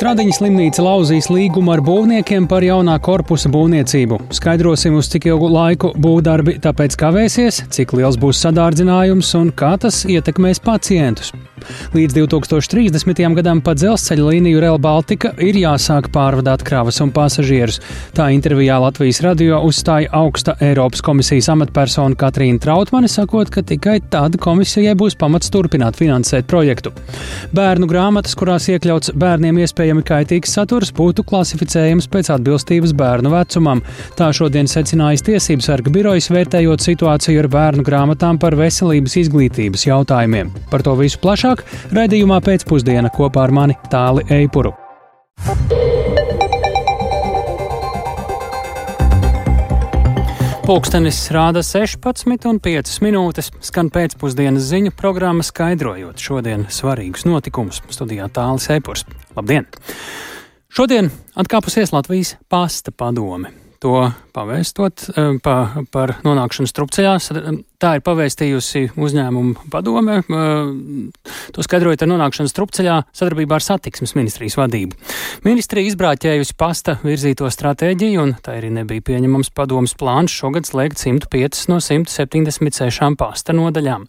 Stradiņas slimnīca lauzīs līgumu ar būvniekiem par jaunā korpusa būvniecību. Skaidrosim, uz cik ilgu laiku būvdarbi tāpēc kavēsies, cik liels būs sadārdzinājums un kā tas ietekmēs pacientus. Līdz 2030. gadam pa dzelzceļa līniju Rail Baltica ir jāsāk pārvadāt kravas un pasažierus. Tā intervijā Latvijas radio uzstāja augsta Eiropas komisijas amatpersona Katrīna Trautmane, sakot, ka tikai tad komisijai būs pamats turpināt finansēt projektu. Bērnu grāmatas, kurās iekļauts bērniem iespējami kaitīgs saturs, būtu klasificējams pēc atbilstības bērnu vecumam. Tā šodien secinājis Tiesības sarga birojas, vērtējot situāciju ar bērnu grāmatām par veselības izglītības jautājumiem. Par to visu plašāk raidījumā pēcpusdiena kopā ar mani Tāli Eipuru. Pūkstens rāda 16,5 minūtes, skan pēcpusdienas ziņu programma, skaidrojot šodienas svarīgus notikumus. Studijā tālāk Eipurs. Labdien! Šodien atkāpusies Latvijas pasta padome to pavēstot eh, pa, par nonākšanu strupceļā. Tā ir pavēstījusi uzņēmumu padome, eh, to skaidrojot ar nonākšanu strupceļā sadarbībā ar satiksmes ministrijas vadību. Ministrija izbrāķējusi pasta virzīto stratēģiju, un tā arī nebija pieņemams padomas plāns šogad slēgt 105 no 176 pasta nodaļām.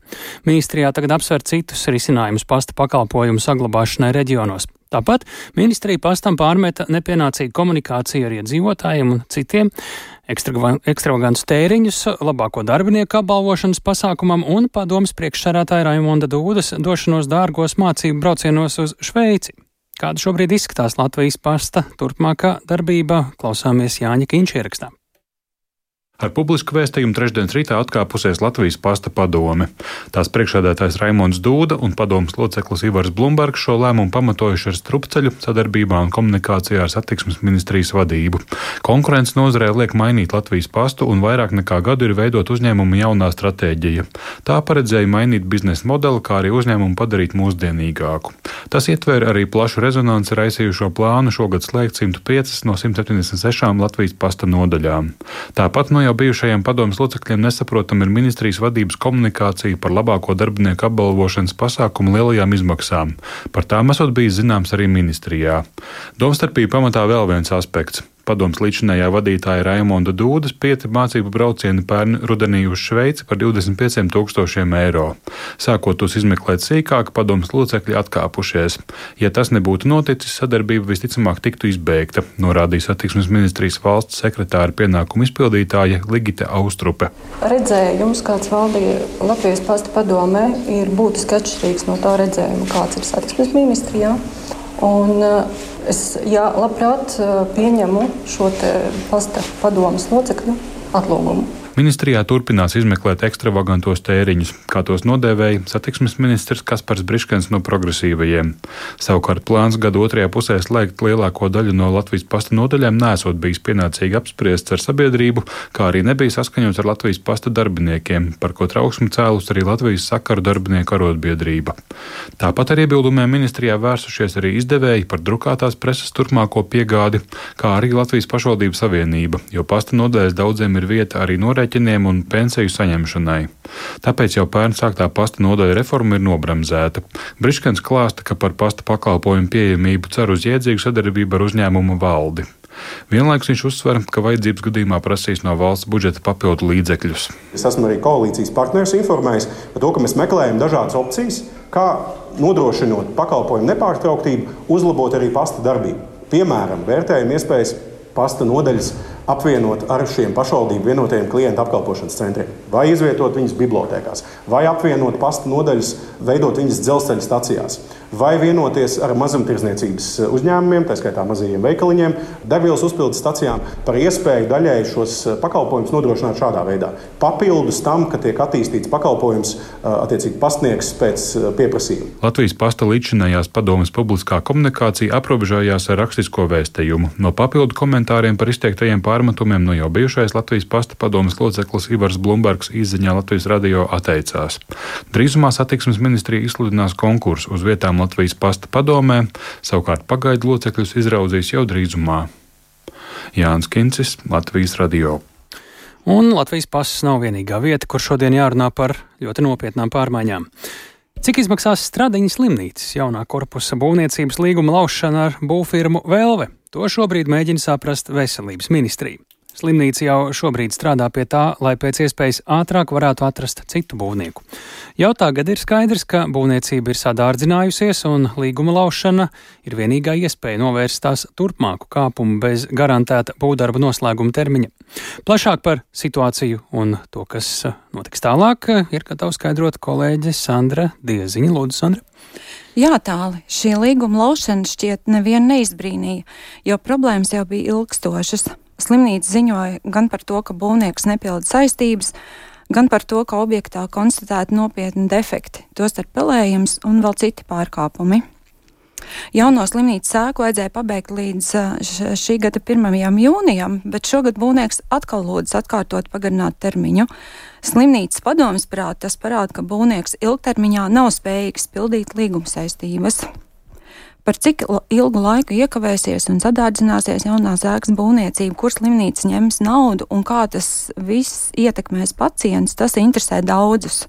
Ministrijā tagad apsver citus risinājumus pasta pakalpojumu saglabāšanai reģionos. Tāpat ministrija pastam pārmeta nepienācīgu komunikāciju ar iedzīvotājiem un citiem, ekstravagantus tēriņus, labāko darbinieku apbalvošanas pasākumam un padomas priekšsarātāja Raimonda Dūdas došanos dārgos mācību braucienos uz Šveici. Kāda šobrīd izskatās Latvijas pasta turpmākā darbība, klausāmies Jāņa Kīņš ierakstā. Ar publisku vēstījumu trešdienas rītā atkāpusies Latvijas pasta padome. Tās priekšādātājs Raimons Dūda un padomas loceklis Ivars Blumbergs šo lēmumu pamatojuši ar strupceļu sadarbībā un komunikācijā ar satiksmes ministrijas vadību. Konkurences nozarē liek mainīt Latvijas pastu un vairāk nekā gadu ir veidot uzņēmumu jaunā stratēģija. Tā paredzēja mainīt biznesa modeli, kā arī uzņēmumu padarīt mūsdienīgāku. Tas ietver arī plašu rezonanci raisījušo plānu šogad slēgt 105 no 176 Latvijas pasta nodaļām. Tāpat no jau jau bijušajiem padomus locekļiem nesaprotam ir ministrijas vadības komunikācija par labāko darbinieku apbalvošanas pasākumu lielajām izmaksām. Par tām esot bijis zināms arī ministrijā. Domstarpība pamatā vēl viens aspekts padoms līdzinājā vadītāja Raimonda Dūdas pieti mācību braucieni pērn rudenī uz Šveici par 25 tūkstošiem eiro. Sākot tos izmeklēt sīkāk, padoms locekļi atkāpušies. Ja tas nebūtu noticis, sadarbība visticamāk tiktu izbeigta, norādīja satiksmes ministrijas valsts sekretāra pienākumu izpildītāja Ligita Austrupe. Redzējums, kāds valdīja Latvijas pasta padomē, ir būtiski atšķirīgs no tā redzējuma, kāds ir satiksmes ministrijā. Un, uh, Es jā, labprāt pieņemu šo pasta padomus locekļu atlūgumu. Ministrijā turpinās izmeklēt ekstravagantos tēriņus, kā tos nodēvēja satiksmes ministrs Kaspars Briškens no progresīvajiem. Savukārt plāns gada otrajā pusē slēgt lielāko daļu no Latvijas pasta nodaļām nesot bijis pienācīgi apspriests ar sabiedrību, kā arī nebija saskaņots ar Latvijas pasta darbiniekiem, par ko trauksmi cēlus arī Latvijas sakaru darbinieku arotbiedrība. Tāpat ar iebildumiem ministrijā vērsušies arī izdevēji par drukātās preses turpmāko piegādi, kā arī Latvijas pašvaldību savienība, jo pasta nodaļas daudziem ir vieta arī norēķināt aprēķiniem un pensiju saņemšanai. Tāpēc jau pērn sāktā pasta nodaļa reforma ir nobremzēta. Briškens klāsta, ka par pasta pakalpojumu pieejamību cer uz iedzīgu sadarbību ar uzņēmumu valdi. Vienlaikus viņš uzsver, ka vajadzības gadījumā prasīs no valsts budžeta papildu līdzekļus. Es esmu arī koalīcijas partnerus informējis par to, ka mēs meklējam dažādas opcijas, kā nodrošinot pakalpojumu nepārtrauktību, uzlabot arī pasta darbību. Piemēram, vērtējam iespējas pasta nodaļas apvienot ar šiem pašvaldību vienotajiem klientu apkalpošanas centriem, vai izvietot viņus bibliotekās, vai apvienot pasta nodaļas, veidot viņas dzelzceļa stacijās vai vienoties ar mazumtirdzniecības uzņēmumiem, tā skaitā mazajiem veikaliņiem, degvielas uzpildes stacijām par iespēju daļēji šos eh, pakalpojumus nodrošināt šādā veidā. Papildus tam, ka tiek attīstīts pakalpojums eh, attiecīgi pastnieks pēc pieprasījuma. Latvijas pasta līdzinājās padomas publiskā komunikācija aprobežojās ar rakstisko vēstījumu. No papildu komentāriem par izteiktajiem pārmetumiem no jau bijušais Latvijas pasta padomas loceklis Ivars Blumbergs izziņā Latvijas radio atteicās. Drīzumā satiksmes ministrija izsludinās konkursu uz vietām Latvijas pasta padomē, savukārt pagaidu locekļus izraudzīs jau drīzumā. Jānis Kincis, Latvijas radio. Un Latvijas pasas nav vienīgā vieta, kur šodien jārunā par ļoti nopietnām pārmaiņām. Cik izmaksās Stradiņas slimnīcas jaunā korpusa būvniecības līguma laušana ar būvfirmu Velve? To šobrīd mēģina saprast veselības ministrija. Slimnīca jau šobrīd strādā pie tā, lai pēc iespējas ātrāk varētu atrast citu būvnieku. Jau tagad ir skaidrs, ka būvniecība ir sadārdzinājusies, un līguma laušana ir vienīgā iespēja novērst tās turpmāku kāpumu bez garantēta būvdarba noslēguma termiņa. Plašāk par situāciju un to, kas notiks tālāk, ir gatava skaidrot kolēģe Sandra Dieziņa. Lūdzu, Sandra! Jā, tāli. Šī līguma laušana šķiet nevienu neizbrīnīja, jo problēmas jau bija ilgstošas. Slimnīca ziņoja gan par to, ka būvnieks nepilda saistības, gan par to, ka objektā konstatēti nopietni defekti, tostarp pelējums un vēl citi pārkāpumi. Jauno slimnīcas sēku vajadzēja pabeigt līdz šī gada 1. jūnijam, bet šogad būvnieks atkal lūdz atkārtot pagarināt termiņu. Slimnīcas padomas prāt tas parāda, ka būvnieks ilgtermiņā nav spējīgs pildīt līguma saistības. Par cik ilgu laiku iekavēsies un sadārdzināsies jaunās ēkas būvniecība, kur slimnīca ņems naudu un kā tas viss ietekmēs pacientus, tas interesē daudzus.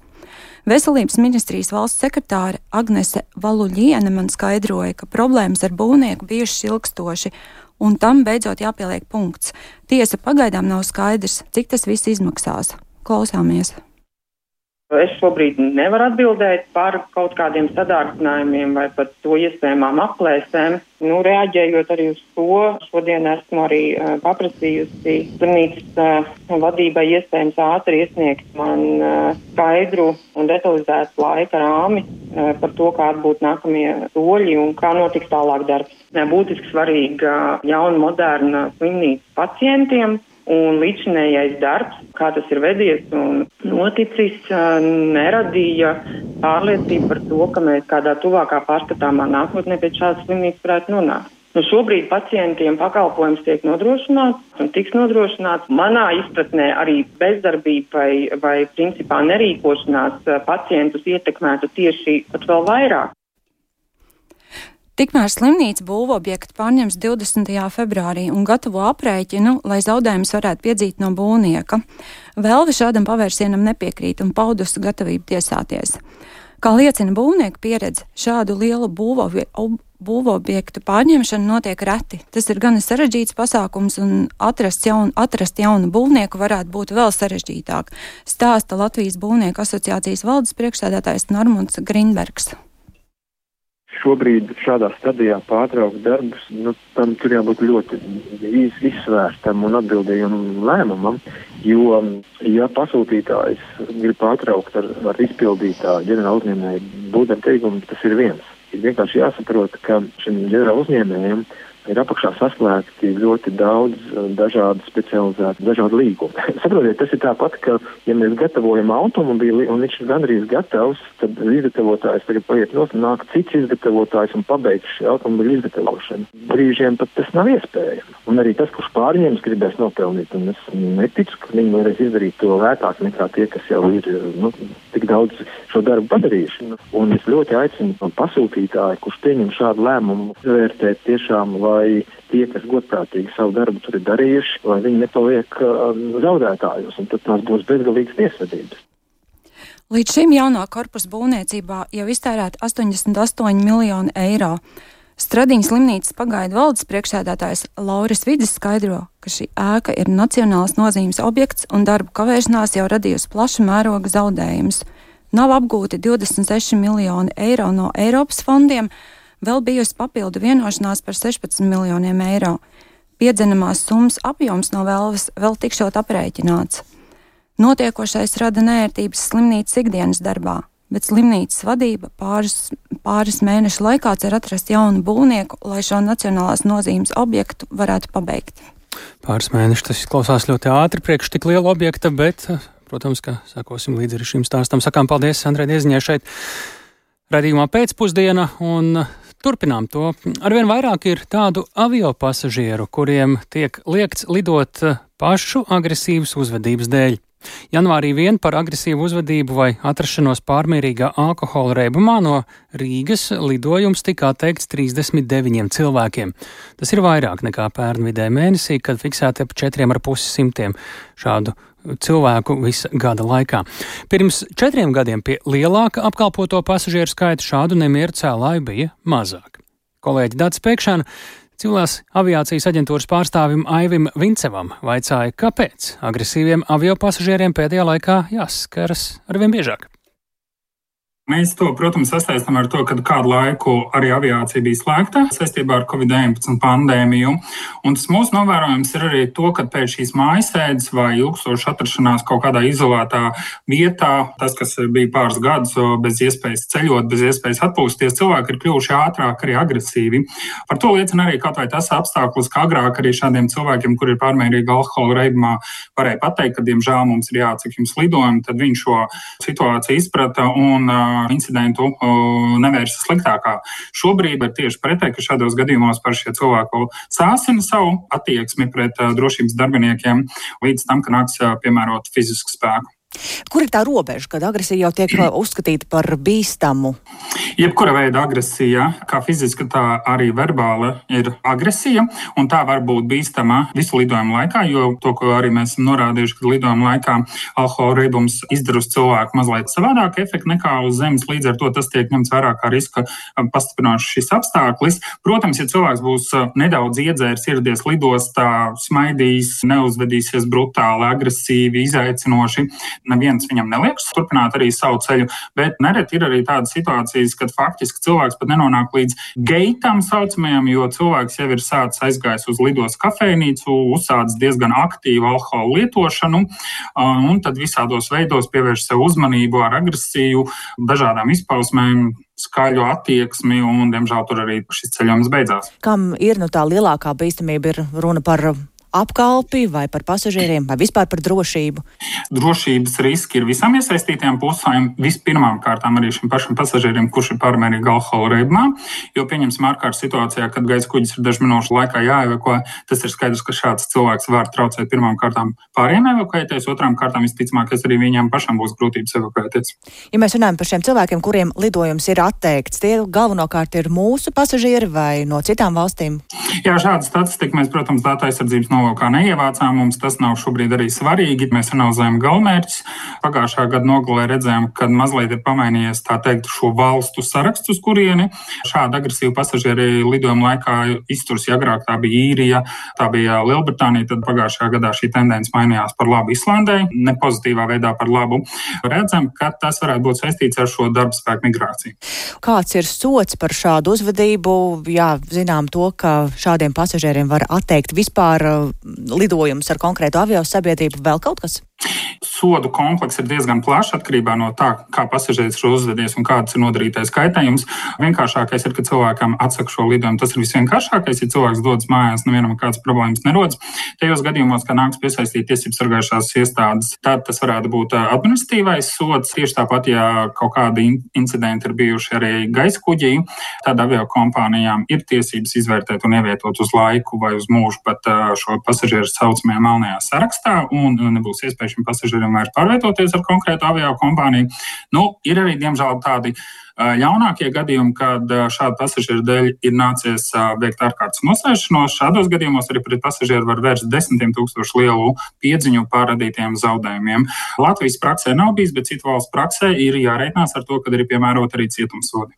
Veselības ministrijas valsts sekretāre Agnese Valuļiene man skaidroja, ka problēmas ar būvnieku bijušas ilgstoši, un tam beidzot jāpieliek punkts. Tiesa pagaidām nav skaidrs, cik tas viss izmaksās. Klausāmies! Es šobrīd nevaru atbildēt par kaut kādiem sadārdzinājumiem vai pat to iespējamām aplēsēm. Nu, reaģējot arī uz to, šodien esmu arī uh, paprasījusi slimnīcas uh, vadībai iespējams ātri iesniegt man uh, skaidru un detalizētu laika rāmi uh, par to, kādi būtu nākamie soļi un kā notiks tālāk darbs. Būtiski svarīga jauna, moderna slimnīca pacientiem Un līdzinējais darbs, kā tas ir vedies un noticis, neradīja pārliecību par to, ka mēs kādā tuvākā pārskatāmā nākotnē pie šādas slimnīcas varētu nonākt. Nu, šobrīd pacientiem pakalpojums tiek nodrošināts un tiks nodrošināts. Manā izpratnē arī bezdarbība vai, vai principā nerīkošanās pacientus ietekmētu tieši pat vēl vairāk. Tikmēr slimnīca būvobjektu pārņems 20. februārī un gatavo aprēķinu, lai zaudējumus varētu piedzīt no būvnieka. Vēlve šādam pavērsienam nepiekrīt un paudusi gatavību tiesāties. Kā liecina būvnieku pieredze, šādu lielu būvobjektu pārņemšana notiek reti. Tas ir gan sarežģīts pasākums, un atrast jaunu, atrast jaunu būvnieku varētu būt vēl sarežģītāk, stāsta Latvijas Būvnieku asociācijas valdes priekšsēdētājs Normunds Grindbergs šobrīd šādā stadijā pārtraukt darbus, nu, tam tur jābūt ļoti iz, izsvērstam un atbildīgam lēmumam, jo, ja pasūtītājs grib pārtraukt ar, ar izpildītā ģenerāla uzņēmēja būdam teikumu, tas ir viens. Ir vienkārši jāsaprot, ka šim ģenerāla uzņēmējiem ir apakšā saslēgti ļoti daudz eh, dažādu specializētu, dažādu līgumu. Saprotiet, tas ir tāpat, ka, ja mēs gatavojam automobīli un viņš ir gandrīz gatavs, tad izgatavotājs tagad paiet nos un nāk cits izgatavotājs un pabeigts šī automobīļa izgatavošanu. Brīžiem pat tas nav iespējams. Un arī tas, kurš pārņems, gribēs nopelnīt, un es neticu, ka viņi varēs izdarīt to lētāk nekā tie, kas jau ir nu, tik daudz šo darbu padarījuši. Un es ļoti aicinu pasūtītāju, kurš pieņem šādu lēmumu, vērtēt tiešām, vai lai tie, kas godprātīgi savu darbu tur ir darījuši, lai viņi nepaliek um, zaudētājos, un tad tās būs bezgalīgas tiesvedības. Līdz šim jaunā korpusa būvniecībā jau iztērēta 88 miljoni eiro. Stradiņas slimnīcas pagaidu valdes priekšsēdētājs Lauris Vidis skaidro, ka šī ēka ir nacionāls nozīmes objekts un darbu kavēšanās jau radījusi plaša mēroga zaudējumus. Nav apgūti 26 miljoni eiro no Eiropas fondiem, vēl bijusi papildu vienošanās par 16 miljoniem eiro. Piedzenamās summas apjoms no vēlves vēl tikšot aprēķināts. Notiekošais rada nērtības slimnīcas ikdienas darbā, bet slimnīcas vadība pāris, pāris mēnešu laikā cer atrast jaunu būvnieku, lai šo nacionālās nozīmes objektu varētu pabeigt. Pāris mēnešus tas izklausās ļoti ātri priekš tik liela objekta, bet, protams, ka sakosim līdzi arī šim stāstam. Sakām paldies Andrei Dieziņai šeit radījumā pēcpusdiena un Turpinām to. Arvien vairāk ir tādu avio pasažieru, kuriem tiek liekts lidot eh, pašu agresīvas uzvedības dēļ. Janvārī vien par agresīvu uzvedību vai atrašanos pārmērīgā alkohola reibumā no Rīgas lidojums tika atteikts 39 cilvēkiem. Tas ir vairāk nekā pērn vidē mēnesī, kad fiksēti ap 4,5 simtiem šādu cilvēku visa gada laikā. Pirms četriem gadiem pie lielāka apkalpoto pasažieru skaita šādu nemieru cēlāju bija mazāk. Kolēģi Dārts Pēkšana Civilās aviācijas aģentūras pārstāvim Aivim Vincevam vaicāja, kāpēc agresīviem avio pasažieriem pēdējā laikā jāskaras arvien biežāk. Mēs to, protams, sasaistām ar to, ka kādu laiku arī aviācija bija slēgta saistībā ar Covid-19 pandēmiju. Un tas mūsu novērojums ir arī to, ka pēc šīs mājasēdes vai ilgstošas atrašanās kaut kādā izolētā vietā, tas, kas bija pāris gadus bez iespējas ceļot, bez iespējas atpūsties, cilvēki ir kļuvuši ātrāk, arī agresīvi. Par to liecina arī kaut vai tas apstākļus, ka agrāk arī šādiem cilvēkiem, kur ir pārmērīga alkohola reibumā, varēja pateikt, ka, diemžēl, mums ir jāatsaka jums lidojumi, tad viņš šo situāciju izprata un incidentu nevērsa sliktākā. Šobrīd ir tieši pretēji, ka šādos gadījumos par šie cilvēku sāsina savu attieksmi pret drošības darbiniekiem līdz tam, ka nāks piemērot fizisku spēku. Kur ir tā robeža, kad agresija jau tiek uzskatīta par bīstamu? Jebkura veida agresija, kā fiziska, tā arī verbāla, ir agresija, un tā var būt bīstama visu lidojumu laikā, jo to, ko arī mēs esam norādījuši, ka lidojuma laikā alkohola riebums izdara uz cilvēku mazliet savādāk efektu nekā uz zemes. Līdz ar to tas tiek ņemts vērā kā riska pastiprinošs šis apstākļis. Protams, ja cilvēks būs nedaudz iedzērs, ieradies lidostā, smaidījis, neuzvedīsies brutāli, agresīvi, izaicinoši, neviens viņam neliekas turpināt arī savu ceļu, bet nereti ir arī tādas situācijas, kad faktiski cilvēks pat nenonāk līdz geitam saucamajam, jo cilvēks jau ir sācis aizgājis uz lidos kafejnīcu, uzsācis diezgan aktīvu alkohola lietošanu, un tad visādos veidos pievērš sev uzmanību ar agresiju, dažādām izpausmēm, skaļu attieksmi, un, diemžēl, tur arī šis ceļojums beidzās. Kam ir nu, tā lielākā bīstamība? Ir runa par apkalpi vai par pasažieriem vai vispār par drošību? Drošības riski ir visām iesaistītajām pusēm. Vispirmām kārtām arī šim pašam pasažierim, kurš ir pārmērīgi alkohola reibumā. Jo pieņemsim ārkārtas situācijā, kad gaisa kuģis ir dažu minūšu laikā jāevakuē, tas ir skaidrs, ka šāds cilvēks var traucēt pirmām kārtām pāriem evakuēties, otrām kārtām visticamāk, arī viņiem pašam būs grūtības evakuēties. Ja mēs runājam par šiem cilvēkiem, kuriem lidojums ir atteikts, tie galvenokārt ir mūsu pasažieri vai no citām valstīm? Jā, šāda statistika mēs, protams, datu aizsardzības no nolūkā neievācām. Mums tas nav šobrīd arī svarīgi. Mēs analizējam galvenmērķus. Pagājušā gada nogalē redzējām, ka mazliet ir pamainījies teikt, šo valstu sarakstu, uz kurieni šāda agresīva pasažieri lidojuma laikā izturs. Ja agrāk tā bija īrija, tā bija Lielbritānija, tad pagājušajā gadā šī tendence mainījās par labu Islandai, ne pozitīvā veidā par labu. Redzam, ka tas varētu būt saistīts ar šo darba spēku migrāciju. Kāds ir sots par šādu uzvedību? Jā, zinām to, ka šādiem pasažieriem var atteikt vispār lidojumus ar konkrētu avio sabiedrību, vēl kaut kas? Sodu komplekss ir diezgan plašs atkarībā no tā, kā pasažieris ir uzvedies un kāds ir nodarītais kaitējums. Vienkāršākais ir, ka cilvēkam atsaka šo lidojumu. Tas ir visvienkāršākais. Ja cilvēks dodas mājās, nevienam kādas problēmas nerodas. Tajos gadījumos, kad nāks piesaistīt tiesību sargājušās iestādes, tad tas varētu būt administratīvais sods. Tieši tāpat, ja kaut kādi incidenti ir bijuši arī gaisa kuģī, tad avio kompānijām ir tiesības izvērtēt un ievietot uz laiku vai uz mūžu pat šo pasažieru saucamajā melnajā sarakstā un nebūs iespēja šim pasažierim vairs pārvietoties ar konkrētu avio kompāniju. Nu, ir arī, diemžēl, tādi ļaunākie gadījumi, kad šādu pasažieru dēļ ir nācies veikt ārkārtas nosēšanos. Šādos gadījumos arī pret pasažieru var vērst desmitiem tūkstošu lielu piedziņu pārradītiem zaudējumiem. Latvijas praksē nav bijis, bet citu valstu praksē ir jārēķinās ar to, ka ir piemērot arī cietumsodi.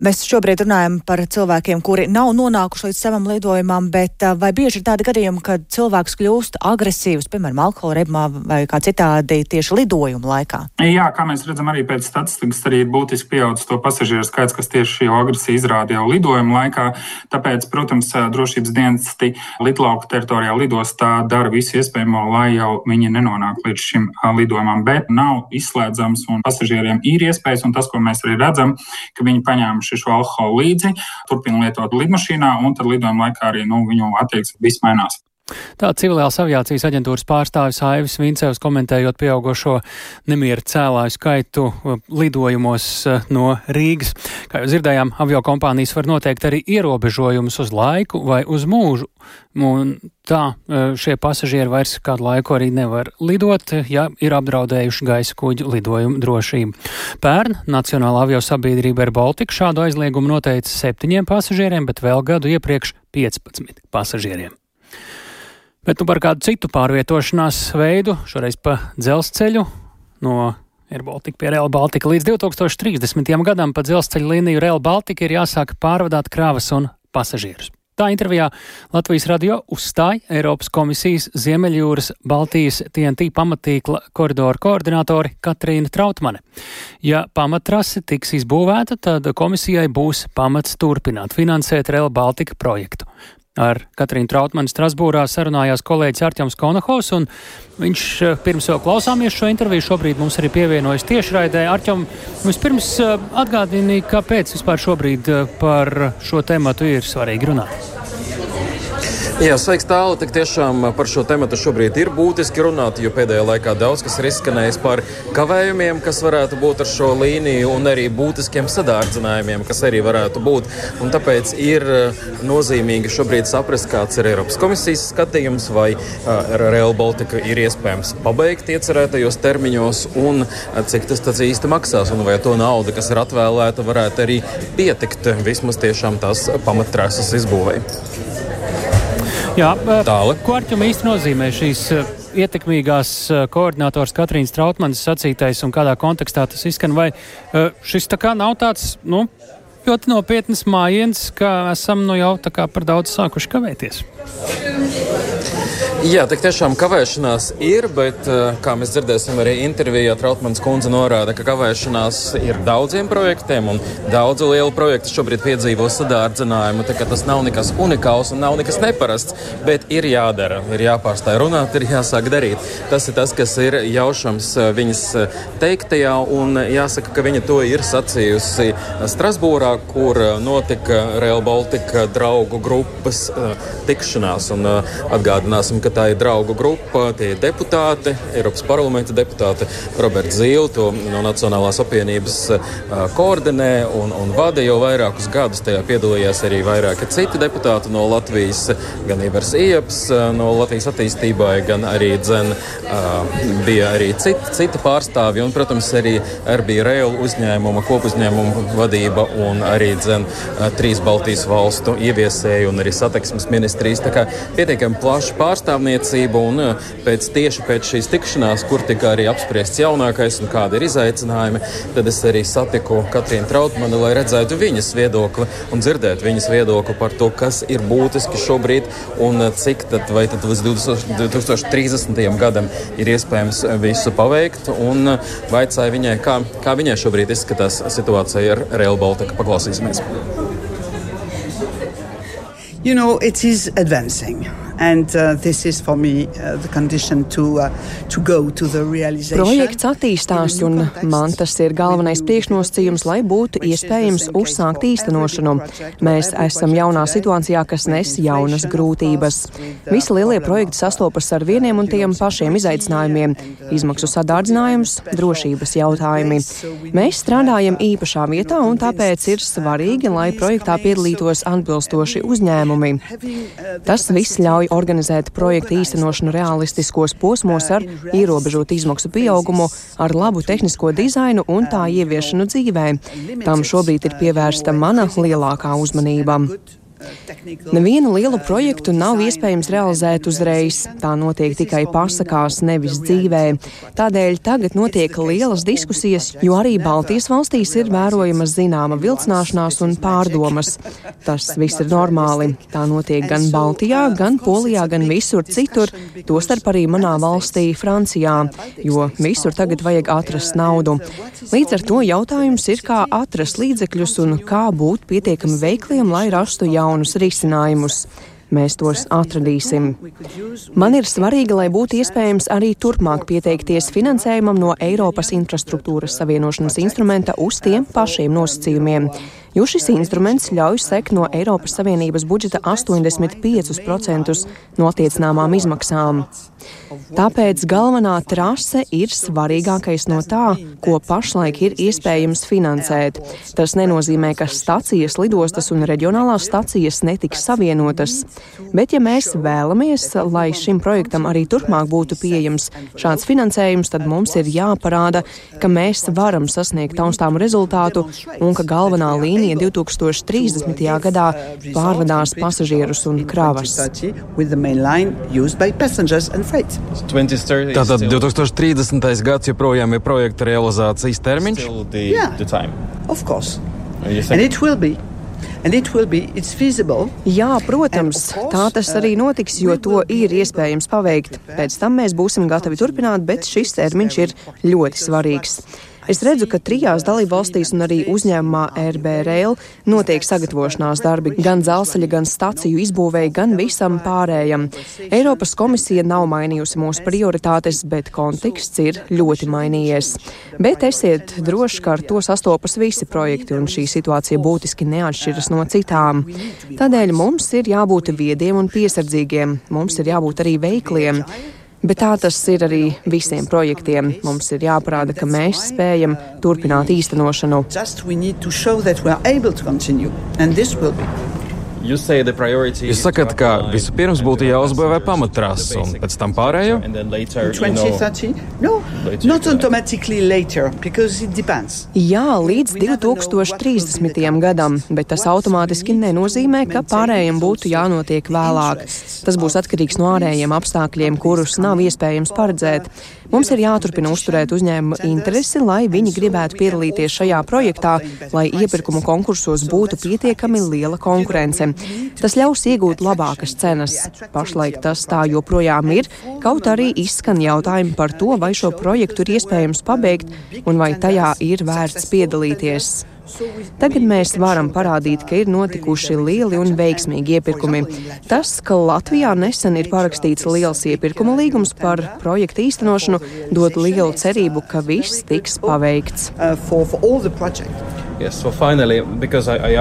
Mēs šobrīd runājam par cilvēkiem, kuri nav nonākuši līdz savam lidojumam, bet vai bieži ir tādi gadījumi, kad cilvēks kļūst agresīvs, piemēram, alkohola reibumā vai kā citādi tieši lidojuma laikā? Jā, kā mēs redzam, arī pēc statistikas arī ir būtiski pieaudzis to pasažieru skaits, kas tieši šo agresiju izrāda jau lidojuma laikā. Tāpēc, protams, drošības dienesti lidlauka teritorijā lidostā dara visu iespējamo, lai jau viņi nenonāk līdz šim lidojumam, bet nav izslēdzams un pasažieriem ir iespējas, un tas, ko mēs arī redzam, ka viņi paņēmuši ņēmuši šo alkoholu līdzi, turpina lietot lidmašīnā, un tad lidojuma laikā arī nu, viņu attieksme viss mainās. Tā civilās aviācijas aģentūras pārstāvis Aivis Vincevs komentējot pieaugušo nemieru cēlāju skaitu uh, lidojumos uh, no Rīgas. Kā jau dzirdējām, avio kompānijas var noteikt arī ierobežojumus uz laiku vai uz mūžu. Un tā uh, šie pasažieri vairs kādu laiku arī nevar lidot, ja ir apdraudējuši gaisa kuģu lidojumu drošību. Pērn Nacionāla avio sabiedrība Air Baltica šādu aizliegumu noteica septiņiem pasažieriem, bet vēl gadu iepriekš 15 pasažieriem. Bet nu par kādu citu pārvietošanās veidu, šoreiz pa dzelzceļu no Air Baltica pie Real Baltica. Līdz 2030. gadam pa dzelzceļa līniju Real Baltica ir jāsāk pārvadāt krāvas un pasažierus. Tā intervijā Latvijas radio uzstāja Eiropas komisijas Ziemeļjūras Baltijas TNT pamatīkla koridoru koordinātori Katrīna Trautmane. Ja pamatrase tiks izbūvēta, tad komisijai būs pamats turpināt finansēt Real Baltica projektu. Ar Katrīnu Trautmanu Strasbūrā sarunājās kolēģis Arķems Konahovs, un viņš eh, pirms vēl klausāmies šo interviju, šobrīd mums arī pievienojas tiešraidē. Arķem, vispirms eh, atgādini, kāpēc vispār šobrīd eh, par šo tēmatu ir svarīgi runāt. Jā, sveiks tālu. Tik tiešām par šo tēmu šobrīd ir būtiski runāt, jo pēdējā laikā daudz kas ir izskanējis par kavējumiem, kas varētu būt ar šo līniju, un arī būtiskiem sadārdzinājumiem, kas arī varētu būt. Un tāpēc ir eh, nozīmīgi šobrīd saprast, kāds ir Eiropas komisijas skatījums, vai ar eh, Real Baltica ir iespējams pabeigt iecerētajos termiņos, un eh, cik tas īsti maksās, un vai to naudu, kas ir atvēlēta, varētu arī pietikt vismaz tiešām tās pamattrāsas izbūvēi. Jā, Tāli. ko ar jums īsti nozīmē šīs ietekmīgās koordinators Katrīnas Trautmanas sacītais un kādā kontekstā tas izskan? Vai šis tā kā nav tāds, nu, ļoti nopietnas mājiens, ka esam nu jau tā kā par daudz sākuši kavēties? Jā, tik tiešām kavēšanās ir, bet, eh, kā mēs dzirdēsim arī intervijā, Trautmans kundze norāda, ka kavēšanās ir daudziem projektiem un daudzu lielu projektu šobrīd piedzīvo sadārdzinājumu. Tā kā tas nav nekas unikāls un nav nekas neparasts, bet ir jādara, ir jāpārstāj runāt, ir jāsāk darīt. Tas ir tas, kas ir jaušams eh, viņas eh, teiktajā, un jāsaka, ka viņa to ir sacījusi Strasbūrā, kur notika Real Baltica draugu grupas tikšanās. Un atgādināsim, ka ka tā ir draugu grupa, tie ir deputāti, Eiropas parlamenta deputāti. Roberts Zīle to no Nacionālās apvienības koordinē un, un vada jau vairākus gadus. Tajā piedalījās arī vairāki citi deputāti no Latvijas, gan Ivars Ieps no Latvijas attīstībai, gan arī dzen, bija arī citi, citi pārstāvji un, protams, arī RB Rail uzņēmuma, kopuzņēmuma vadība un arī dzen, trīs Baltijas valstu ieviesēji un arī satiksmes ministrijas. Tā kā pietiekami plaši pārstāvji pārstāvniecību. Un eh, pēc, tieši pēc šīs tikšanās, kur tika arī apspriests jaunākais un kādi ir izaicinājumi, tad es arī satiku Katrīnu Trautmanu, lai redzētu viņas viedokli un dzirdētu viņas viedokli par to, kas ir būtiski šobrīd un eh, cik tad, tad līdz 2030. gadam ir iespējams visu paveikt. Un eh, vaicāja viņai, kā, kā viņai šobrīd izskatās situācija ar Rail Baltica. Paklausīsimies. You know, it is advancing. And, uh, me, uh, to, uh, to Projekts attīstās, un man tas ir galvenais priekšnosacījums, lai būtu iespējams uzsākt īstenošanu. Mēs esam jaunā situācijā, kas nes jaunas grūtības. Visi lielie projekti sastopas ar vieniem un tiem pašiem izaicinājumiem - izmaksu sadārdzinājums, drošības jautājumi. Mēs strādājam īpašā vietā, un tāpēc ir svarīgi, lai projektā piedalītos atbilstoši uzņēmumi. Tas viss ļauj organizēt projekta īstenošanu realistiskos posmos ar ierobežotu izmaksu pieaugumu, ar labu tehnisko dizainu un tā ieviešanu dzīvē. Tam šobrīd ir pievērsta mana lielākā uzmanība. Nevienu lielu projektu nav iespējams realizēt uzreiz. Tā notiek tikai pasakās, nevis dzīvē. Tādēļ tagad notiek lielas diskusijas, jo arī Baltijas valstīs ir vērojama zināma vilcināšanās un pārdomas. Tas viss ir normāli. Tā notiek gan Baltijā, gan Polijā, gan visur citur, tostarp arī manā valstī, Francijā, jo visur tagad vajag atrast naudu. Līdz ar to jautājums ir, kā atrast līdzekļus un kā būt pietiekami veikliem, lai rastu jaunu jaunus risinājumus. Mēs tos atradīsim. Man ir svarīgi, lai būtu iespējams arī turpmāk pieteikties finansējumam no Eiropas infrastruktūras savienošanas instrumenta uz tiem pašiem nosacījumiem jo šis instruments ļauj sekt no Eiropas Savienības budžeta 85% no attiecināmām izmaksām. Tāpēc galvenā trase ir svarīgākais no tā, ko pašlaik ir iespējams finansēt. Tas nenozīmē, ka stacijas, lidostas un reģionālās stacijas netiks savienotas. Bet, ja mēs vēlamies, lai šim projektam arī turpmāk būtu pieejams šāds finansējums, tad mums ir jāparāda, ka mēs varam sasniegt taustāmu rezultātu un ka galvenā līnija līnija 2030. gadā pārvadās pasažierus un kravas. Tātad 2030. gads joprojām ir projekta realizācijas termiņš? Yeah, of course. And it will be. Jā, protams, tā tas arī notiks, jo to ir iespējams paveikt. Pēc tam mēs būsim gatavi turpināt, bet šis termiņš ir ļoti svarīgs. Es redzu, ka trijās dalībvalstīs un arī uzņēmumā RB Rail notiek sagatavošanās darbi gan dzelzceļa, gan staciju izbūvēji, gan visam pārējam. Eiropas komisija nav mainījusi mūsu prioritātes, bet konteksts ir ļoti mainījies. Bet esiet droši, ka ar to sastopas visi projekti, un šī situācija būtiski neatšķiras no citām. Tādēļ mums ir jābūt viediem un piesardzīgiem, mums ir jābūt arī veikliem. Bet tā tas ir arī visiem projektiem. Mums ir jāparāda, ka mēs spējam turpināt īstenošanu. Jūs sakat, ka vispirms būtu jāuzbūvē pamattrases un pēc tam pārējo? No, later, Jā, līdz 2030. gadam, bet tas automātiski nenozīmē, ka pārējiem būtu jānotiek vēlāk. Tas būs atkarīgs no ārējiem apstākļiem, kurus nav iespējams paredzēt. Mums ir jāturpina uzturēt uzņēmumu interesi, lai viņi gribētu piedalīties šajā projektā, lai iepirkumu konkursos būtu pietiekami liela konkurence. Tas ļaus iegūt labākas cenas. Pašlaik tas tā joprojām ir, kaut arī izskan jautājumi par to, vai šo projektu ir iespējams pabeigt un vai tajā ir vērts piedalīties. Tagad mēs varam parādīt, ka ir notikuši lieli un veiksmīgi iepirkumi. Tas, ka Latvijā nesen ir parakstīts liels iepirkuma līgums par projektu īstenošanu, dod lielu cerību, ka viss tiks paveikts. Yes, well, finally, I, I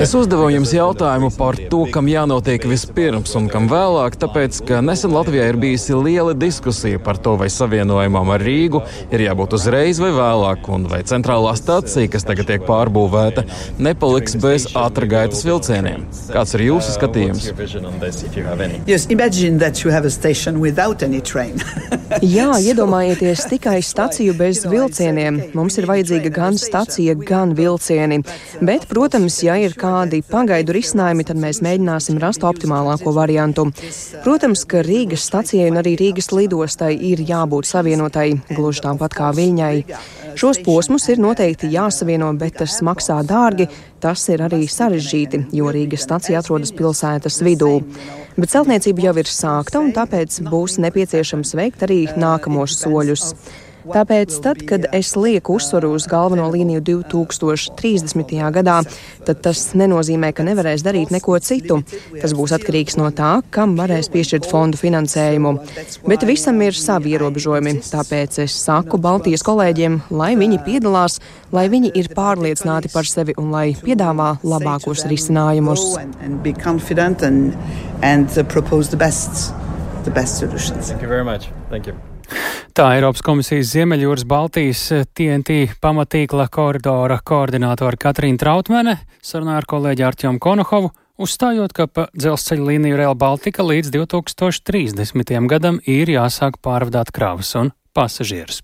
es uzdevu jums jautājumu par to, kam jānotiek vispirms un kam vēlāk, tāpēc, ka nesen Latvijā ir bijusi liela diskusija par to, vai savienojumam ar Rīgu ir jābūt uzreiz vai vēlāk, un vai centrālā stacija, kas tagad tiek pārbūvēta, nepaliks bez ātrā gaitas vilcieniem. Kāds ir jūsu skatījums? Yes, Jā, iedomājieties tikai staciju bez vilcieniem. Mums ir vajadzīga gan stacija stacija, gan vilcieni. Bet, protams, ja ir kādi pagaidu risinājumi, tad mēs mēģināsim rast optimālāko variantu. Protams, ka Rīgas stacijai un arī Rīgas lidostai ir jābūt savienotai, gluži tāpat kā viņai. Šos posmus ir noteikti jāsavieno, bet tas maksā dārgi. Tas ir arī sarežģīti, jo Rīgas stacija atrodas pilsētas vidū. Bet celtniecība jau ir sākta, un tāpēc būs nepieciešams veikt arī nākamos soļus. Tāpēc, tad, kad es lieku uzsvaru uz galveno līniju 2030. gadā, tad tas nenozīmē, ka nevarēs darīt neko citu. Tas būs atkarīgs no tā, kam varēs piešķirt fondu finansējumu. Bet visam ir savi ierobežojumi, tāpēc es saku Baltijas kolēģiem, lai viņi piedalās, lai viņi ir pārliecināti par sevi un lai piedāvā labākos risinājumus. And, propose the best, the best solutions. Thank you very much. Thank you. Tā Eiropas komisijas Ziemeļjūras Baltijas TNT pamatīkla koridora koordinātora Katrīna Trautmane sarunā ar kolēģi Artjomu Konohovu, uzstājot, ka pa dzelzceļa līniju Real Baltica līdz 2030. gadam ir jāsāk pārvadāt kravas un pasažierus.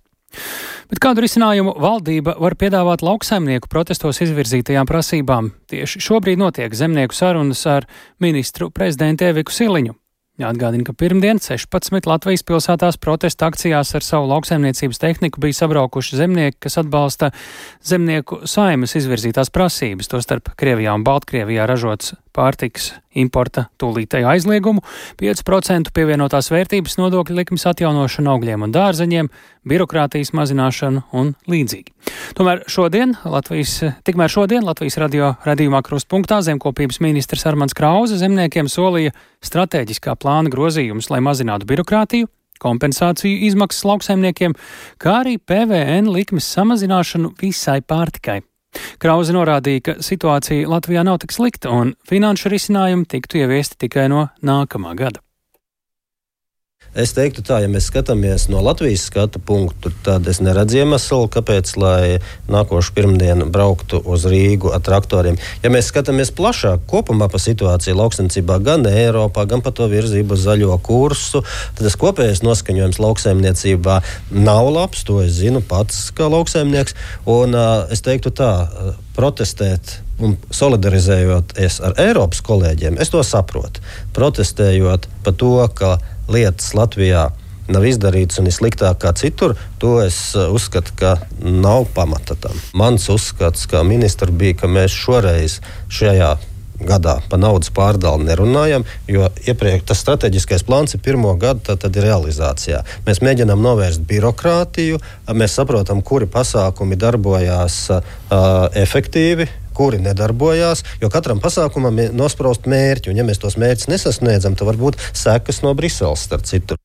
Bet kādu risinājumu valdība var piedāvāt lauksaimnieku protestos izvirzītajām prasībām? Tieši šobrīd notiek zemnieku sarunas ar ministru prezidentu Eviku Siliņu. Jāatgādina, ka pirmdien 16 Latvijas pilsētās protesta akcijās ar savu lauksaimniecības tehniku bija sabraukuši zemnieki, kas atbalsta zemnieku saimas izvirzītās prasības, tostarp Krievijā un Baltkrievijā ražots pārtiks importa tūlītēju aizliegumu, 5% pievienotās vērtības nodokļu likmes atjaunošanu augļiem un dārzeņiem, birokrātijas mazināšanu un līdzīgi. Tomēr šodien Latvijas, tikmēr šodien Latvijas radio radījumā krustpunktā zemkopības ministrs Armans Krauze zemniekiem solīja strateģiskā plāna grozījumus, lai mazinātu birokrātiju, kompensāciju izmaksas lauksaimniekiem, kā arī PVN likmes samazināšanu visai pārtikai. Krauze norādīja, ka situācija Latvijā nav tik slikta un finanšu risinājumi tiktu ieviesti tikai no nākamā gada. Es teiktu, tā, ja mēs skatāmies no Latvijas skatu punktu, tad es neredzu iemeslu, kāpēc nākošu pirmdienu brauktu uz Rīgu ar traktoriem. Ja mēs skatāmies plašāk, kopumā pa situāciju lauksaimniecībā, gan Eiropā, gan pa to virzību uz zaļo kursu, tad tas kopējais noskaņojums lauksaimniecībā nav labs. To es zinu pats kā lauksaimnieks. Un, uh, es teiktu tā, protestēt un solidarizējoties ar Eiropas kolēģiem, es to saprotu. Protestējot par to, ka lietas Latvijā nav izdarītas un ir sliktāk kā citur, to es uh, uzskatu, ka nav pamata tam. Mans uzskats, kā ministra, bija, ka mēs šoreiz šajā gadā par naudas pārdali nerunājam, jo iepriekš tas strateģiskais plāns ir pirmo gadu, tad, tad ir realizācijā. Mēs mēģinām novērst birokrātiju, mēs saprotam, kuri pasākumi darbojās uh, efektīvi, kuri nedarbojās, jo katram pasākumam ir nospraust mērķi, un ja mēs tos mērķus nesasniedzam, tad var būt sekas no Briseles starp citu.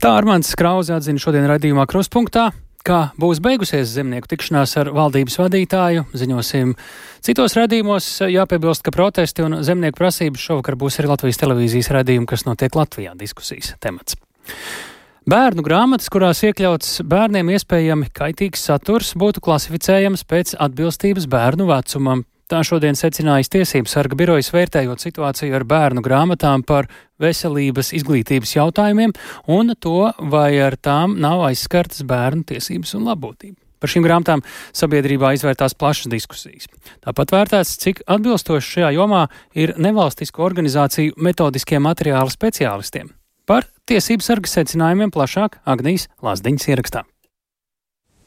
Tā Armāns Krause atzina šodien raidījumā Kruspunktā. Kā būs beigusies zemnieku tikšanās ar valdības vadītāju, ziņosim citos radījumos. Jāpiebilst, ka protesti un zemnieku prasības šovakar būs arī Latvijas televīzijas radījumi, kas notiek Latvijā diskusijas temats. Bērnu grāmatas, kurās iekļauts bērniem iespējami kaitīgs saturs, būtu klasificējams pēc atbilstības bērnu vecumam. Tā šodien secinājas Tiesību sarga birojas vērtējot situāciju ar bērnu grāmatām par veselības izglītības jautājumiem un to, vai ar tām nav aizskartas bērnu tiesības un labbūtība. Par šīm grāmatām sabiedrībā izvērtās plašas diskusijas. Tāpat vērtēts, cik atbilstoši šajā jomā ir nevalstisko organizāciju metodiskie materiāli speciālistiem. Par tiesību sarga secinājumiem plašāk Agnijas Lazdiņas ierakstā.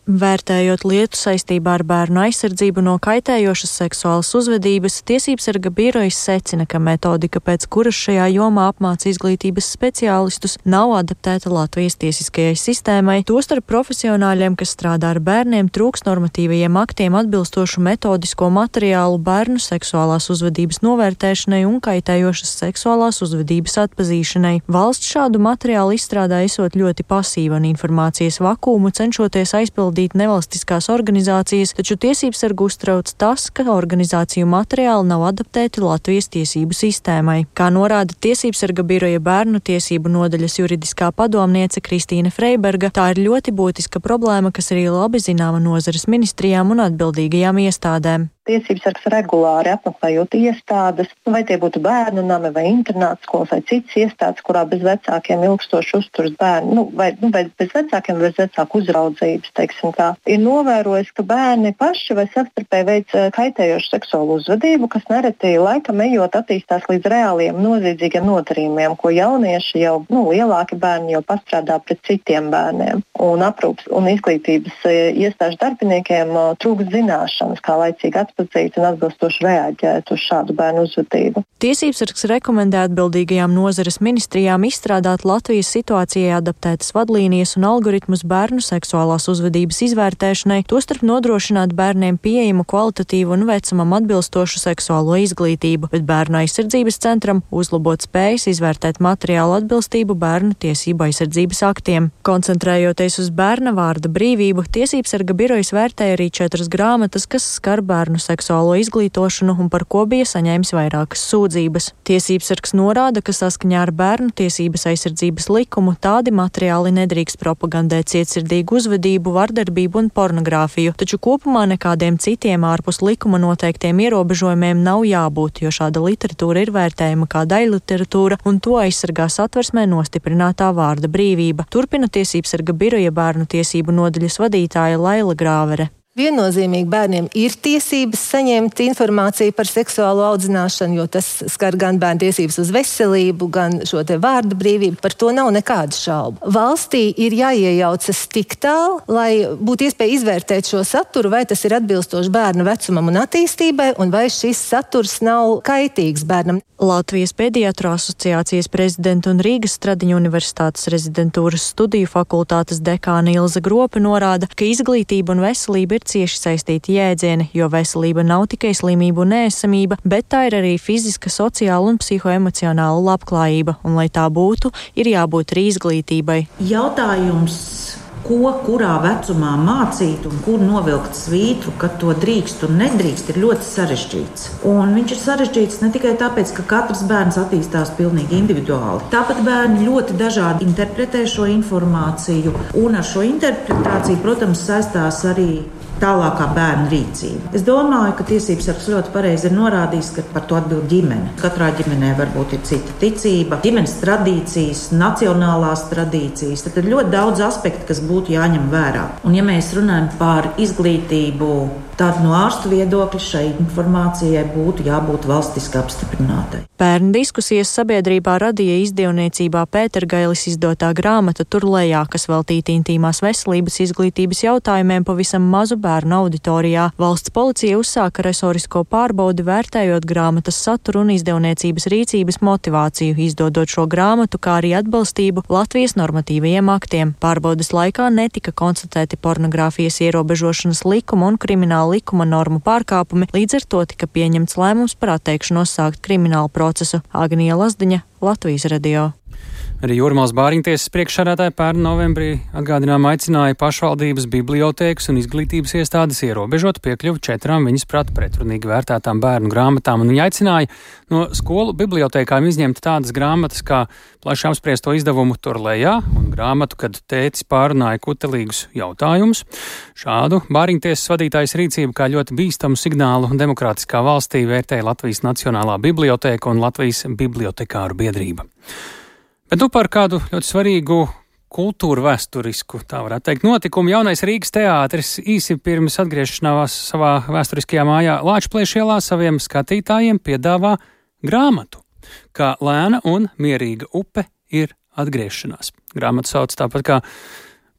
Vērtējot lietu saistībā ar bērnu aizsardzību no kaitējošas seksuālas uzvedības, tiesības sarga birojas secina, ka metodika, pēc kuras šajā jomā apmāca izglītības speciālistus, nav adaptēta Latvijas tiesiskajai sistēmai, tostarp profesionāļiem, kas strādā ar bērniem, trūks normatīvajiem aktiem atbilstošu metodisko materiālu bērnu seksuālās uzvedības novērtēšanai un kaitējošas seksuālās uzvedības atpazīšanai. Valsts šādu materiālu izstrādā esot ļoti pasīva un informācijas vakumu cenšoties aizpildīt pārvaldīt nevalstiskās organizācijas, taču tiesības sargu uztrauc tas, ka organizāciju materiāli nav adaptēti Latvijas tiesību sistēmai. Kā norāda tiesības sarga biroja bērnu tiesību nodaļas juridiskā padomniece Kristīna Freiberga, tā ir ļoti būtiska problēma, kas arī labi zināma nozares ministrijām un atbildīgajām iestādēm tiesības sargs regulāri apmeklējot iestādes, vai tie būtu bērnu nami vai internāta skolas vai citas iestādes, kurā bez vecākiem ilgstoši uzturas bērni, nu, vai, nu, vai bez vecākiem, bez vecāku uzraudzības, teiksim tā, ir novērojis, ka bērni paši vai savstarpēji veic eh, kaitējošu seksuālu uzvedību, kas nereti laikam ejot attīstās līdz reāliem noziedzīgiem nodarījumiem, ko jaunieši jau, nu, lielāki bērni jau pastrādā pret citiem bērniem. Un aprūpas un izglītības eh, iestāžu darbiniekiem eh, trūkst zināšanas, kā laicīgi atpazīt atpazīt un atbilstoši reaģēt uz šādu bērnu uzvedību. Tiesībsargs rekomendē atbildīgajām nozares ministrijām izstrādāt Latvijas situācijai adaptētas vadlīnijas un algoritmus bērnu seksuālās uzvedības izvērtēšanai, tostarp nodrošināt bērniem pieejamu kvalitatīvu un vecumam atbilstošu seksuālo izglītību, bet bērnu aizsardzības centram uzlabot spējas izvērtēt materiālu atbilstību bērnu tiesību aizsardzības aktiem. Koncentrējoties uz bērna vārda brīvību, tiesībsarga birojas vērtēja arī četras grāmatas, kas skar bērnu seksuālo izglītošanu un par ko bija saņēmis vairākas sūdzības. Tiesības sargs norāda, ka saskaņā ar bērnu tiesības aizsardzības likumu tādi materiāli nedrīkst propagandēt cietsirdīgu uzvedību, vardarbību un pornogrāfiju, taču kopumā nekādiem citiem ārpus likuma noteiktiem ierobežojumiem nav jābūt, jo šāda literatūra ir vērtējama kā daļliteratūra un to aizsargā satversmē nostiprinātā vārda brīvība. Turpina tiesības sarga biroja bērnu tiesību nodaļas vadītāja Laila Grāvere. Viennozīmīgi bērniem ir tiesības saņemt informāciju par seksuālo audzināšanu, jo tas skar gan bērnu tiesības uz veselību, gan šo vārdu brīvību. Par to nav nekādu šaubu. Valstī ir jāiejaucas tik tālu, lai būtu iespēja izvērtēt šo saturu, vai tas ir atbilstoši bērnu vecumam un attīstībai, un vai šis saturs nav kaitīgs bērnam. Latvijas pediatru asociācijas prezidenta un Rīgas Stradiņu universitātes rezidentūras studiju fakultātes dekāna Ilza Gropa norāda, ka izglītība un veselība ir cieši saistīti jēdzieni, jo veselība nav tikai slimību un ēsamība, bet tā ir arī fiziska, sociāla un psihoemocionāla labklājība, un lai tā būtu, ir jābūt arī izglītībai. Jautājums ko kurā vecumā mācīt un kur novilkt svītru, kad to drīkst un nedrīkst, ir ļoti sarežģīts. Un viņš ir sarežģīts ne tikai tāpēc, ka katrs bērns attīstās pilnīgi individuāli. Tāpat bērni ļoti dažādi interpretē šo informāciju, un ar šo interpretāciju, protams, saistās arī tālākā bērna rīcība. Es domāju, ka tiesības sargs ļoti pareizi ir norādījis, ka par to atbild ģimene. Katrā ģimenē varbūt ir cita ticība, ģimenes tradīcijas, nacionālās tradīcijas. Tad ir ļoti daudz aspektu, kas būtu jāņem vērā. Un, ja mēs runājam par izglītību, tad no ārstu viedokļa šai informācijai būtu jābūt valstiski apstiprinātai. Pērn diskusijas sabiedrībā radīja izdevniecībā Pētergailis izdotā grāmata Turlējā, kas veltīta intīmās veselības izglītības jautājumiem pavisam mazu bērnu auditorijā. Valsts policija uzsāka resorisko pārbaudi, vērtējot grāmatas saturu un izdevniecības rīcības motivāciju, izdodot šo grāmatu, kā arī atbalstību Latvijas normatīvajiem aktiem. Pārbaudas laikā netika konstatēti pornogrāfijas ierobežošanas likuma un krimināla likuma normu pārkāpumi, līdz ar to tika pieņemts lēmums par atteikšanos sākt kriminālu procesu. Agnija Lazdiņa, Latvijas radio. Arī Jūrmāls Bāriņtiesas priekšsādātāja pērn novembrī atgādinām aicināja pašvaldības bibliotēkas un izglītības iestādes ierobežot piekļuvu četrām viņas prāt pretrunīgi vērtētām bērnu grāmatām, un viņa aicināja no skolu bibliotēkām izņemt tādas grāmatas kā plaši apspriesto izdevumu tur lejā un grāmatu, kad tēcis pārunāja kutelīgus jautājumus. Šādu Bāriņtiesas vadītājas rīcību kā ļoti bīstamu signālu demokrātiskā valstī vērtēja Latvijas Nacionālā bibliotēka un Latvijas bibliotekāru biedrība. Bet nu par kādu ļoti svarīgu kultūru vēsturisku, tā varētu teikt, notikumu. Jaunais Rīgas teātris īsi pirms atgriešanās savā vēsturiskajā mājā Lāčplēšielā saviem skatītājiem piedāvā grāmatu, kā lēna un mierīga upe ir atgriešanās. Grāmatu sauc tāpat kā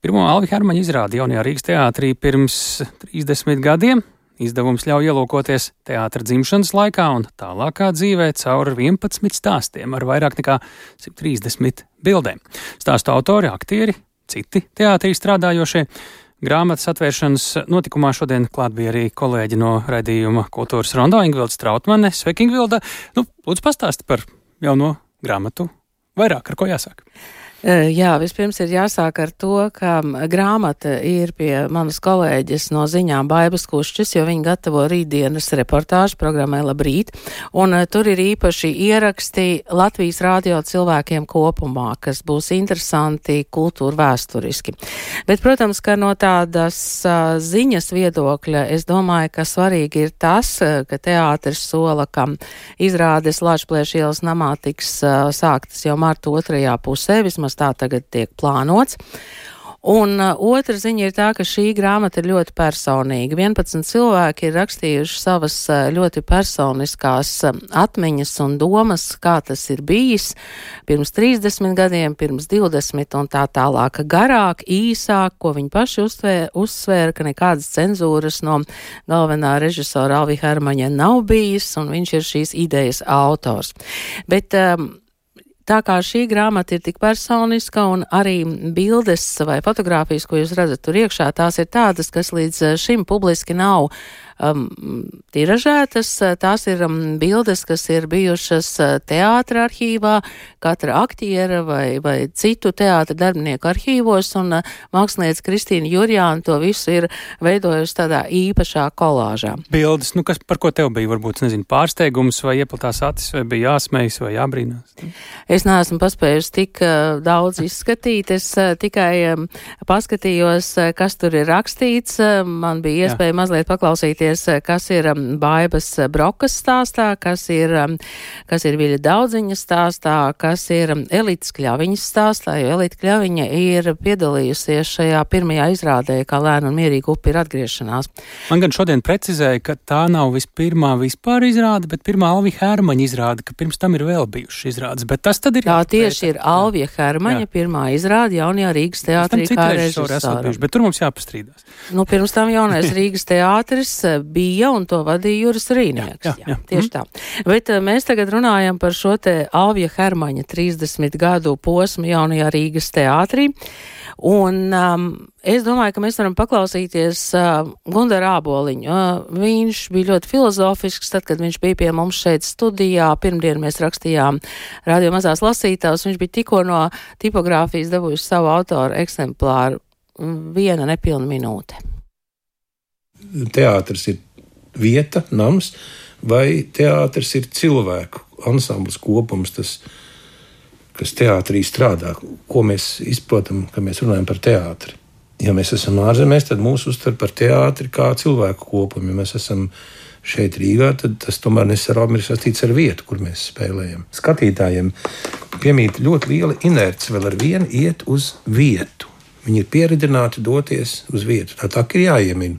pirmo Alvi Hermaņa izrādi jaunajā Rīgas teātrī pirms 30 gadiem, Izdevums ļauj ielūkoties teātra dzimšanas laikā un tālākā dzīvē cauri 11 stāstiem ar vairāk nekā 130 bildēm. Stāstu autori, aktieri, citi teātrī strādājošie. Grāmatas atvēršanas notikumā šodien klāt bija arī kolēģi no raidījuma Kultūras Rondā Ingvilda Strautmane. Sveiki, Ingvilda! Nu, lūdzu, pastāsti par jauno grāmatu. Vairāk ar ko jāsāk? Jā, vispirms ir jāsāk ar to, ka grāmata ir pie manas kolēģis no ziņām Baibas Kušķis, jo viņi gatavo rītdienas reportāžu programmai Labrīt, un tur ir īpaši ieraksti Latvijas rādio cilvēkiem kopumā, kas būs interesanti kultūra vēsturiski. Bet, protams, ka no tādas ziņas viedokļa es domāju, ka svarīgi ir tas, ka teātris sola, ka izrādes Lašplēš ielas namā tiks sāktas jau marta otrajā pusē, vismaz vismaz tā tagad tiek plānots. Un uh, otra ziņa ir tā, ka šī grāmata ir ļoti personīga. 11 cilvēki ir rakstījuši savas uh, ļoti personiskās uh, atmiņas un domas, kā tas ir bijis pirms 30 gadiem, pirms 20 un tā tālāk. Garāk, īsāk, ko viņi paši uztvēra, uzsvēra, ka nekādas cenzūras no galvenā režisora Alvi Hermaņa nav bijis, un viņš ir šīs idejas autors. Bet, um, Tā kā šī grāmata ir tik personiska un arī bildes vai fotogrāfijas, ko jūs redzat tur iekšā, tās ir tādas, kas līdz eh, šim publiski nav um, tiražētas. Tās ir um, bildes, kas ir bijušas teātra arhīvā, katra aktiera vai, vai citu teātra darbinieku arhīvos, un uh, mākslinieca Kristīna Jurjāna to visu ir veidojusi tādā īpašā kolāžā. Bildes, nu kas par ko tev bija, varbūt, nezinu, pārsteigums vai ieplatās acis, vai bija jāsmejas vai jābrīnās? Es neesmu paspējusi tik uh, daudz izskatīt, es uh, tikai um, paskatījos, kas tur ir rakstīts. Man bija iespēja Jā. mazliet paklausīties paskatīties, kas ir um, Baibas Brokas stāstā, kas ir, um, kas ir Viļa Daudziņas stāstā, kas ir um, Elites Kļaviņas stāstā, jo Elita Kļaviņa ir piedalījusies šajā pirmajā izrādē, kā lēna un mierīga upi ir atgriešanās. Man gan šodien precizēja, ka tā nav vispirmā vispār izrāde, bet pirmā Alvija Hermaņa izrāde, ka pirms tam ir vēl bijušas izrādes, bet tas tad ir. Tā tieši ir Alvija Hermaņa jā. pirmā izrāde jaunajā Rīgas teātrī kā režisora. Bet tur mums jāpastrīdās. Nu, pirms tam jaunais Rīgas teātris bija un to vadīja Juris Rīnieks. Jā, jā, jā. Tieši mm. tā. Bet eh, mēs tagad runājam par šo te Alvija Hermaņa 30 gadu posmu jaunajā Rīgas teātrī. Un um, es domāju, ka mēs varam paklausīties uh, Gundara Āboliņu. Uh, viņš bija ļoti filozofisks, tad, kad viņš bija pie mums šeit studijā. Pirmdien mēs rakstījām radio mazās lasītājus. Viņš bija tikko no tipogrāfijas dabūjuši savu autoru eksemplāru viena nepilna minūte. Teātris ir vieta, nams, vai teātris ir cilvēku ansamblis kopums, tas, kas teātrī strādā, ko mēs izprotam, kad mēs runājam par teātri. Ja mēs esam ārzemēs, tad mūsu uztver par teātri kā cilvēku kopumu. Ja mēs esam šeit Rīgā, tad tas tomēr nesarām ir saistīts ar vietu, kur mēs spēlējam. Skatītājiem piemīt ļoti liela inerce vēl ar vienu iet uz vietu. Viņi ir pieredzināti doties uz vietu. Tā tā ir jāiemina.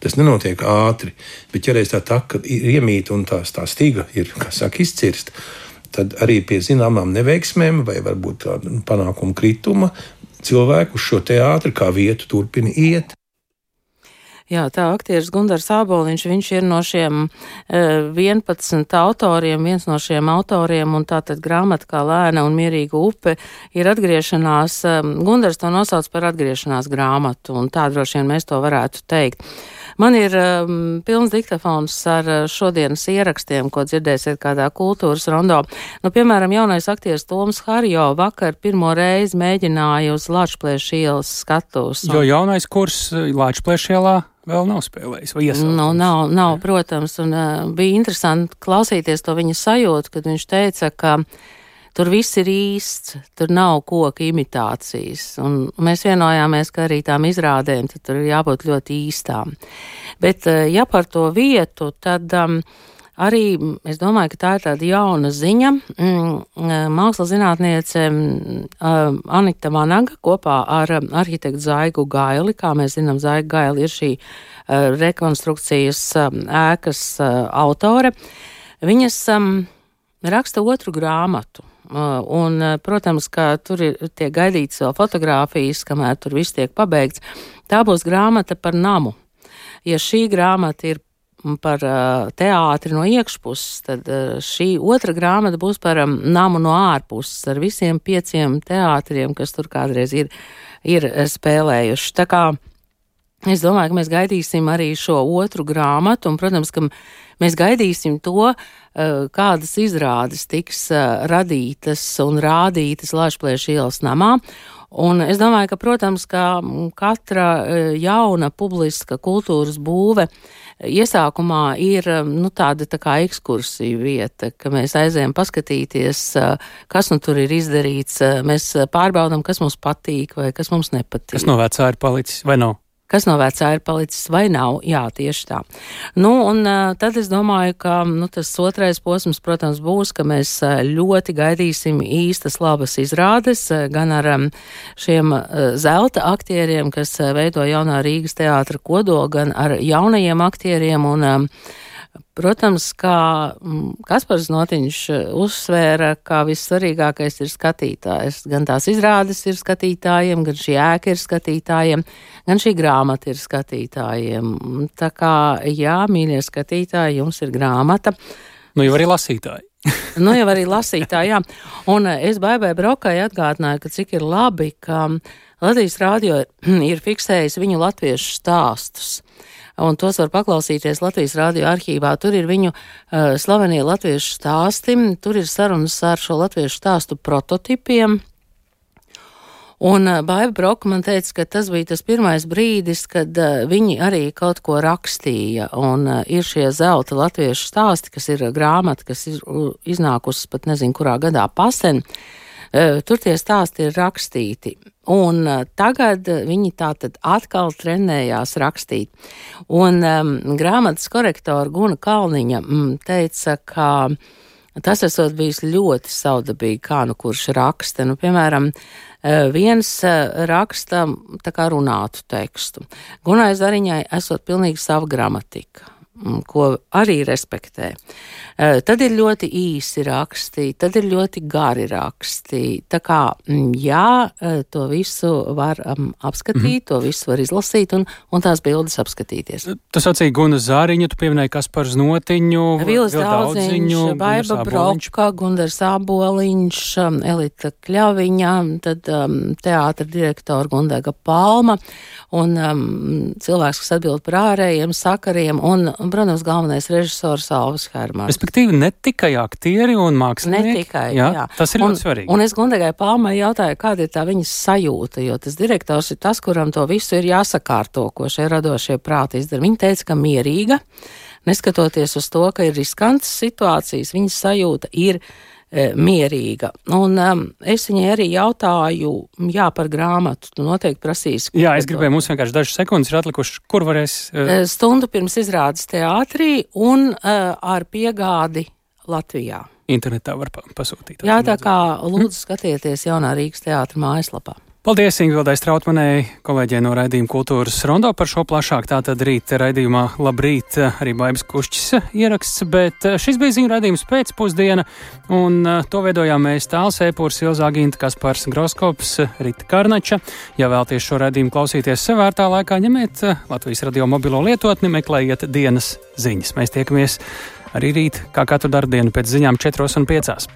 Tas nenotiek ātri, bet ja reiz tā taka ir iemīta un tās, tā stiga ir saka, izcirsta, tad arī pie zināmām neveiksmēm vai varbūt nu, panākuma krituma cilvēku uz šo teātri kā vietu turpina iet. Jā, tā aktieris Gundars Āboliņš, viņš ir no šiem uh, 11 autoriem, viens no šiem autoriem, un tātad grāmata kā Lēna un Mierīga upe ir atgriešanās, um, Gundars to nosauc par atgriešanās grāmatu, un tā droši vien mēs to varētu teikt. Man ir um, pilns diktafons ar uh, šodienas ierakstiem, ko dzirdēsiet kādā kultūras rondo. Nu, piemēram, jaunais aktieris Toms Harjo vakar pirmo reizi mēģināja uz Lāčplēša ielas skatus. Un... Jo jaunais kurs Lāčplēša ielā vēl nav spēlējis. Nu, nav, nav, protams, un uh, bija interesanti klausīties to viņa sajūtu, kad viņš teica, ka tur viss ir īsts, tur nav koka imitācijas. Un mēs vienojāmies, ka arī tām izrādēm tur ir jābūt ļoti īstām. Bet, uh, ja par to vietu, tad. Um, Arī es domāju, ka tā ir tāda jauna ziņa. Mm, mākslas zinātniece mm, Anita Vanaga kopā ar arhitektu Zaigu Gaili, kā mēs zinām, Zaiga Gaili ir šī rekonstrukcijas ēkas autore. Viņas raksta otru grāmatu. Un, protams, ka tur ir tiek gaidīts vēl fotografijas, kamēr tur viss tiek pabeigts. Tā būs grāmata par namu. Ja šī grāmata ir par uh, teātri no iekšpuses, tad uh, šī otra grāmata būs par um, namu no ārpuses ar visiem pieciem teātriem, kas tur kādreiz ir, ir spēlējuši. Tā kā es domāju, ka mēs gaidīsim arī šo otru grāmatu, un, protams, ka mēs gaidīsim to, uh, kādas izrādes tiks uh, radītas un rādītas Lāčplēša ielas namā. Un es domāju, ka, protams, ka katra jauna publiska kultūras būve iesākumā ir nu, tāda tā kā ekskursija vieta, ka mēs aizējam paskatīties, kas nu tur ir izdarīts, mēs pārbaudam, kas mums patīk vai kas mums nepatīk. Kas no vecā ir palicis vai nav? Kas no vecā ir palicis vai nav. Jā, tieši tā. Nu, un tad es domāju, ka nu, tas otrais posms, protams, būs, ka mēs ļoti gaidīsim īstas labas izrādes gan ar šiem zelta aktieriem, kas veido jaunā Rīgas teātra kodolu, gan ar jaunajiem aktieriem un Protams, kā mm, Kaspars Notiņš eh, uzsvēra, ka vissvarīgākais ir skatītājs. Gan tās izrādes ir skatītājiem, gan šī ēka ir skatītājiem, gan šī grāmata ir skatītājiem. Tā kā, jā, mīļie skatītāji, jums ir grāmata. Nu, jau arī lasītāji. nu, jau arī lasītāji, jā. Un eh, es Baibai Brokai atgādināju, ka cik ir labi, ka Latvijas rādio ir fiksējis viņu latviešu stāstus un tos var paklausīties Latvijas rādio arhīvā. Tur ir viņu uh, slavenie latviešu stāsti, tur ir sarunas ar šo latviešu stāstu prototipiem. Un uh, Baiba Broka man teica, ka tas bija tas pirmais brīdis, kad uh, viņi arī kaut ko rakstīja. Un uh, ir šie zelta latviešu stāsti, kas ir grāmata, kas ir iznākusi pat nezinu kurā gadā pasen. Tur tie stāsti ir rakstīti. Un uh, tagad viņi tā tad atkal trenējās rakstīt. Un um, grāmatas korektora Guna Kalniņa mm, teica, ka tas esot bijis ļoti saudabīgi, kā nu kurš raksta. Nu, piemēram, uh, viens raksta tā kā runātu tekstu. Gunai Zariņai esot pilnīgi sava gramatika ko arī respektē. Eh, tad ir ļoti īsi raksti, tad ir ļoti gari raksti. Tā kā, mm, jā, eh, to visu var um, apskatīt, mm -hmm. to visu var izlasīt un, un tās bildes apskatīties. Tas sacīja Guna Zāriņa, tu pieminēji Kaspar Znotiņu, Vils Daudziņu, Baiba Brokka, Gundars Āboliņš, Elita Kļaviņa, tad um, teātra direktora Gundega Palma un um, cilvēks, kas atbild par ārējiem sakariem. Un un, protams, galvenais režisors Alvis Hermans. Respektīvi, ne tikai aktieri un mākslinieki. Ne tikai, jā, jā. Tas ir un, ļoti svarīgi. Un es Gundegai Palmai jautāju, kāda ir tā viņas sajūta, jo tas direktors ir tas, kuram to visu ir jāsakārto, ko šie radošie prāti izdara. Viņa teica, ka mierīga, neskatoties uz to, ka ir riskantas situācijas, viņas sajūta ir mierīga. Un um, es viņai arī jautāju, jā, par grāmatu. Tu noteikti prasīsi. Jā, es gribēju, mums vienkārši dažas sekundes ir atlikušas, kur varēs. Uh... Stundu pirms izrādes teātrī un uh, ar piegādi Latvijā. Internetā var pasūtīt. Jā, tā kā lūdzu skatieties jaunā Rīgas teātra mājaslapā. Paldies Ingvildai Strautmanai, kolēģei no raidījuma Kultūras Rondo par šo plašāk. Tātad rīt raidījumā Labrīt arī Baibas Kušķis ieraksts, bet eh, šis bija ziņu raidījums pēcpusdiena, un eh, to veidojām mēs Tāls Epūrs, Ilzā Ginta, Kaspars Groskops, Rita Karnača. Ja vēlties šo raidījumu klausīties savērtā laikā, ņemiet eh, Latvijas radio mobilo lietotni, meklējiet dienas ziņas. Mēs tiekamies arī rīt, kā katru darbu dienu pēc ziņām 4 un 5.